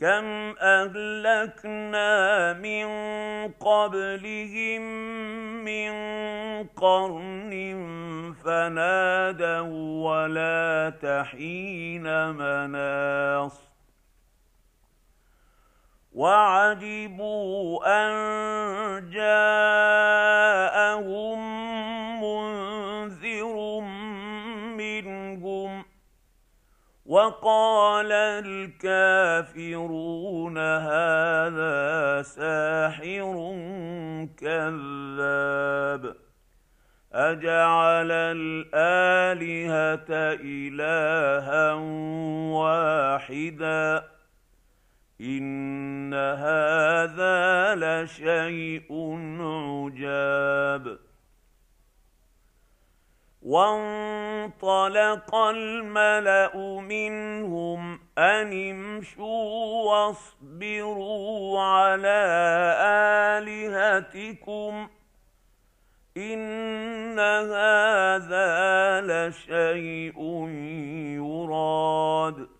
كم اهلكنا من قبلهم من قرن فنادوا ولا تحين مناص وعجبوا ان جاءهم وقال الكافرون هذا ساحر كذاب أجعل الآلهة إلها واحدا إن هذا لشيء عجاب وانطلق الملأ منهم أن امشوا واصبروا على آلهتكم إن هذا لشيء يراد.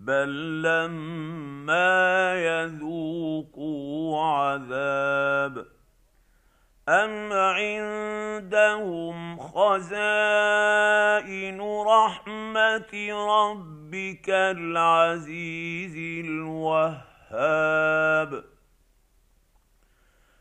بل لما يذوقوا عذاب ام عندهم خزائن رحمه ربك العزيز الوهاب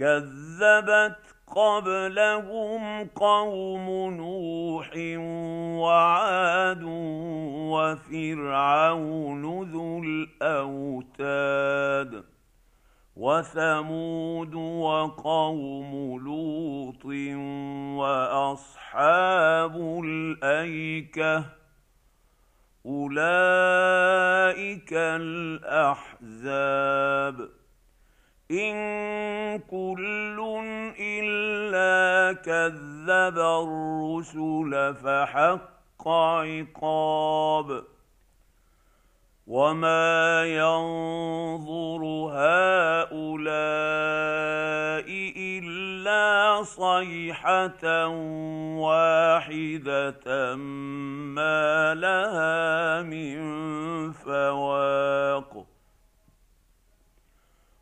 كذبت قبلهم قوم نوح وعاد وفرعون ذو الأوتاد وثمود وقوم لوط وأصحاب الأيكة أولئك الأحزاب إن كل إلا كذب الرسل فحق عقاب وما ينظر هؤلاء إلا صيحة واحدة ما لها من فواق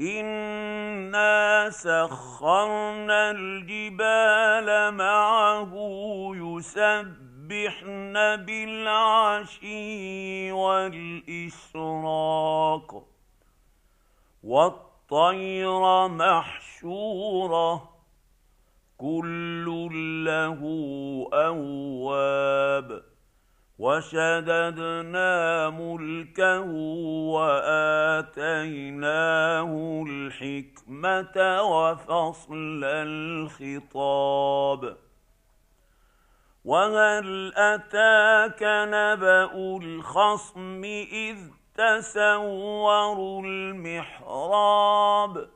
انا سخرنا الجبال معه يسبحن بالعشي والاشراق والطير محشوره كل له اواب وشددنا ملكه وآتيناه الحكمة وفصل الخطاب. وهل أتاك نبأ الخصم إذ تسوروا المحراب؟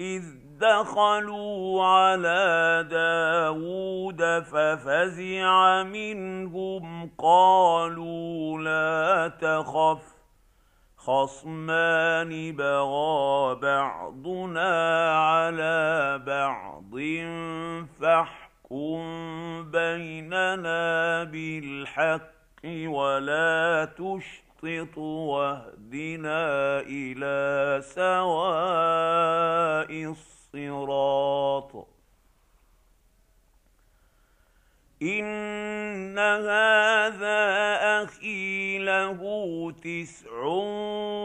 اذ دخلوا على داود ففزع منهم قالوا لا تخف خصمان بغى بعضنا على بعض فاحكم بيننا بالحق ولا تشطط واهدنا إلى سواء الصراط. إن هذا أخي له تسع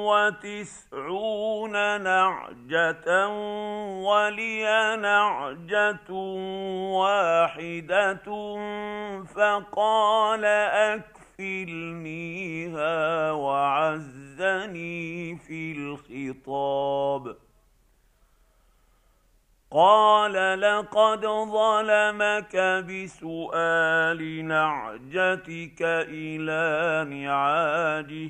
وتسعون نعجة ولي نعجة واحدة فقال اكفلنيها وعزني في الخطاب. قال لقد ظلمك بسؤال نعجتك إلى نعاجه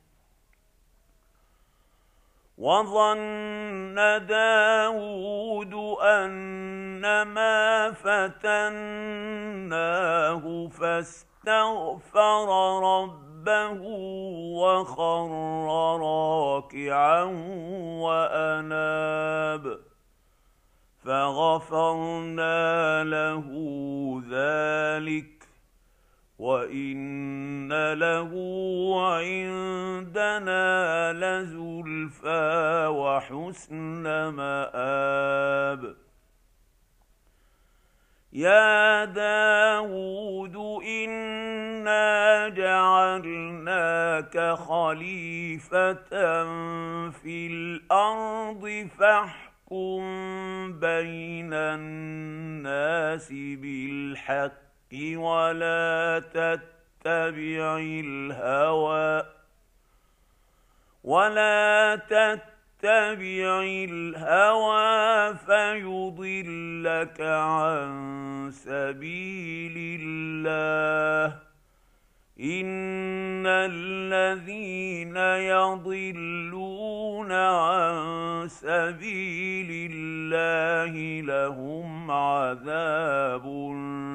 وظن داود أنما فتناه فاستغفر ربه وخر راكعا وأناب فغفرنا له ذلك وان له عندنا لزلفى وحسن مآب يا داود انا جعلناك خليفه في الأرض فاحكم بين الناس بالحق ولا تتبع الهوى. ولا تتبع الهوى فيضلك عن سبيل الله. إن الذين يضلون عن سبيل الله لهم عذاب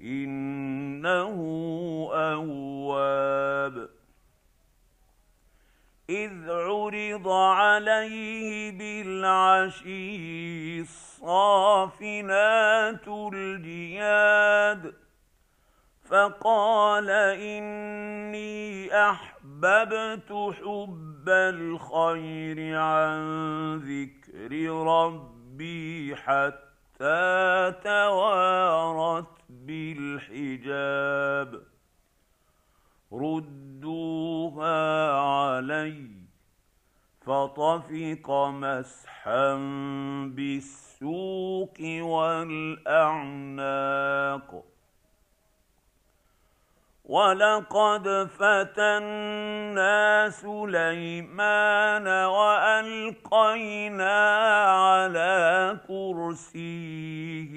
إنه أواب. إذ عرض عليه بالعشي الصافنات الجياد فقال إني أحببت حب الخير عن ذكر ربي حتى توارت. بالحجاب ردوها علي فطفق مسحا بالسوق والأعناق ولقد فتنا سليمان والقينا على كرسيه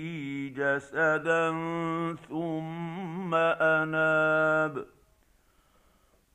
جسدا ثم اناب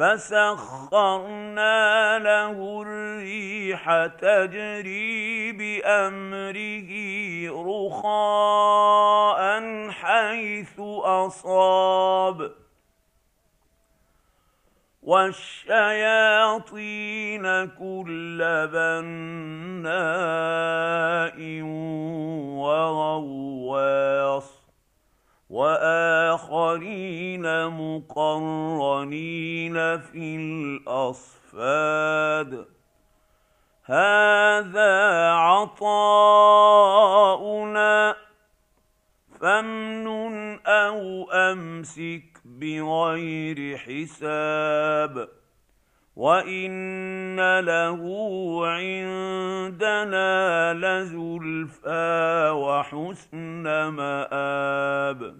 فسخرنا له الريح تجري بأمره رخاء حيث أصاب. والشياطين كل بناء وغواص. وآخرين مقرنين في الأصفاد. هذا عطاؤنا فامنن أو أمسك بغير حساب. وإن له عندنا لزلفى وحسن مآب.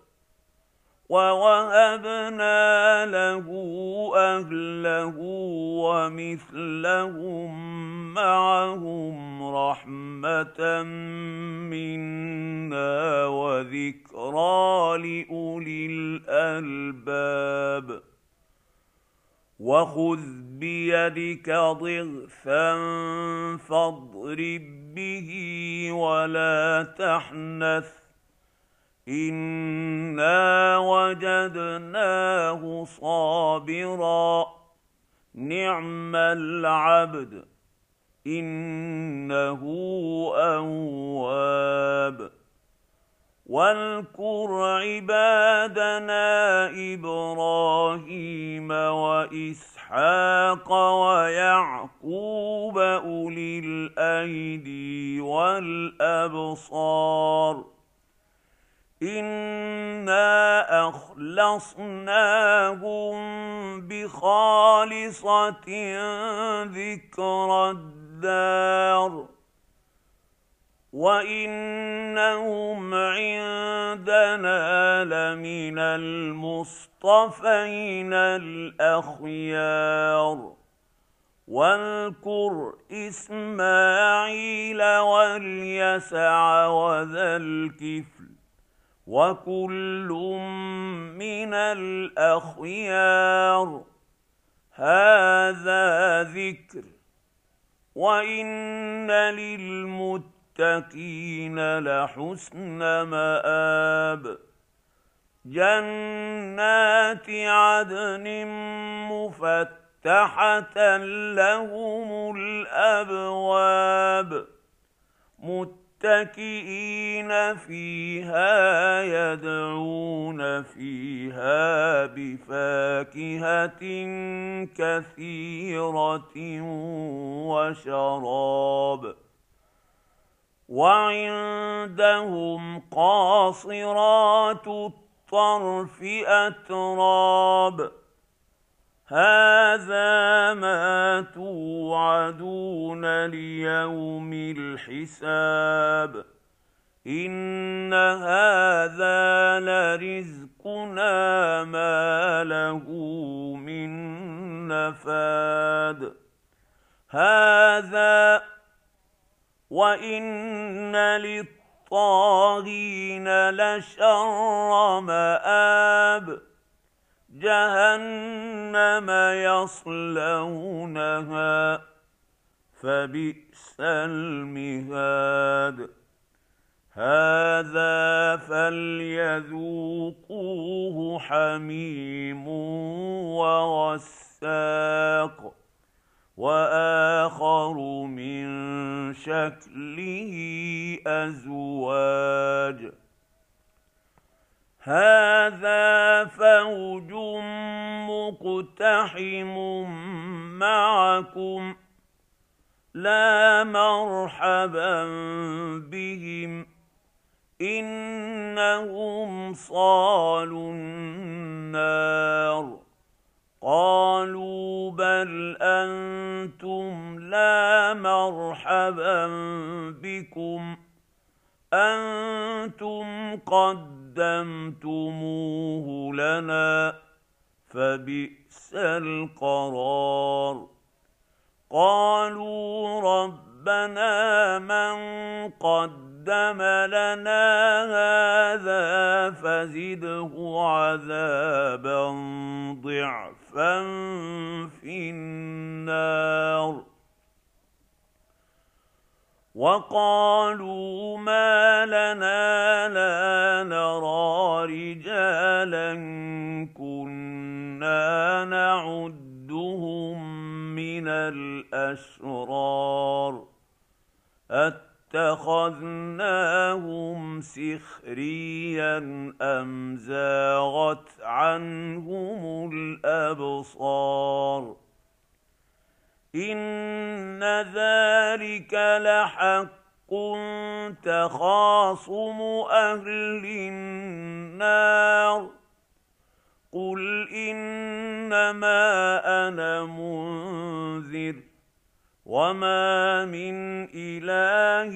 ووهبنا له اهله ومثلهم معهم رحمه منا وذكرى لاولي الالباب وخذ بيدك ضغثا فاضرب به ولا تحنث انا وجدناه صابرا. نعم العبد انه اواب. واذكر عبادنا إبراهيم واسحاق ويعقوب اولي الايدي والابصار. انا اخلصناهم بخالصه ذكر الدار وانهم عندنا لمن المصطفين الاخيار واذكر اسماعيل واليسع وذا الكفل وكل من الاخيار هذا ذكر وان للمتقين لحسن مآب جنات عدن مفتحه لهم الابواب مت متكئين فيها يدعون فيها بفاكهه كثيره وشراب. وعندهم قاصرات الطرف اتراب. هذا ما توعدون ليوم الحساب إن هذا لرزقنا ما له من نفاد. هذا وإن للطاغين لشر مآب. جهنم يصلونها فبئس المهاد. هذا فليذوقوه حميم وغساق وآخر من شكله أزواج. هذا فوج مقتحم معكم لا مرحبا بهم إنهم صالوا النار قالوا بل أنتم لا مرحبا بكم أنتم قدمتموه لنا فبئس القرار. قالوا ربنا من قدم لنا هذا فزده عذابا ضعفا في النار. وقالوا ما لنا لا نرى رجالا كنا نعدهم من الأشرار أتخذناهم سخريا أم زاغت عنهم الأبصار ان ذلك لحق تخاصم أهل النار قل انما أنا منذر وما من اله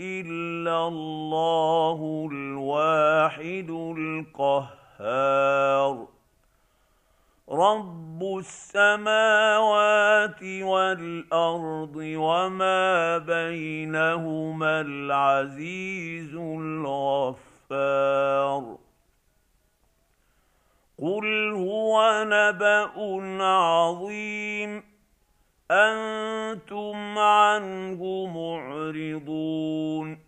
الا الله الواحد القهار رب السماوات والارض وما بينهما العزيز الغفار قل هو نبا عظيم أنتم عنه معرضون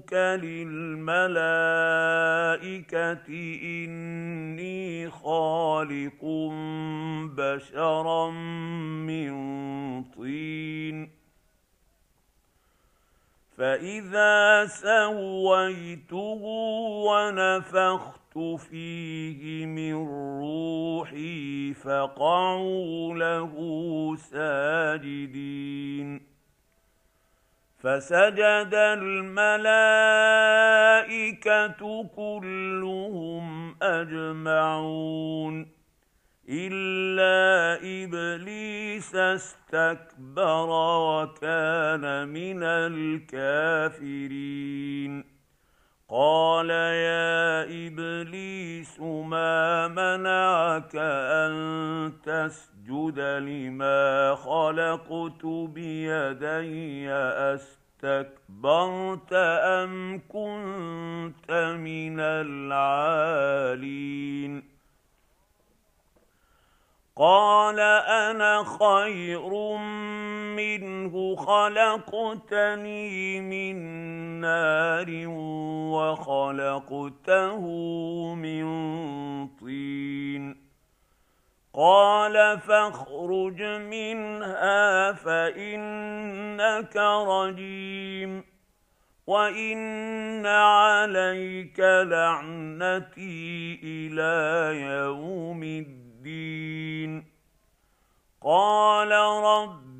ربك للملائكه اني خالق بشرا من طين. فاذا سويته ونفخت فيه من روحي فقعوا له ساجدين. فسجد الملائكة كلهم أجمعون إلا إبليس استكبر وكان من الكافرين. قال يا إبليس ما منعك أن تسجد لما خلقت بيدي؟ أستكبرت أم كنت من العالين؟ قال أنا خير منه خلقتني من نار وخلقته من طين. قال فاخرج منها فإنك رجيم. وإن عليك لعنتي إلى يوم الدين. قال رب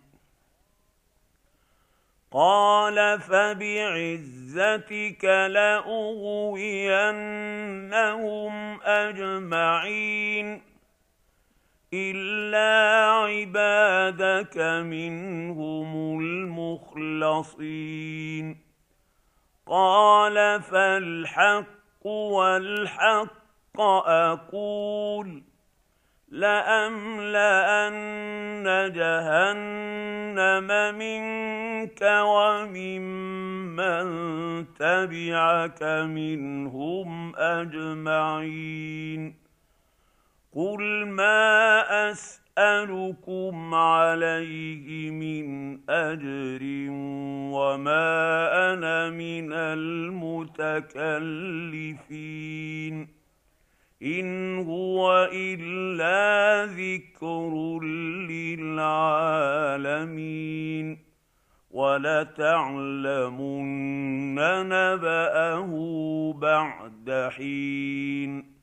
قال فبعزتك لأغوينهم أجمعين إلا عبادك منهم المخلصين قال فالحق والحق أقول لأملأن جهنم منك وممن تبعك منهم أجمعين. قل ما أسألكم عليه من أجر وما أنا من المتكلفين. ان هو الا ذكر للعالمين ولتعلمن نباه بعد حين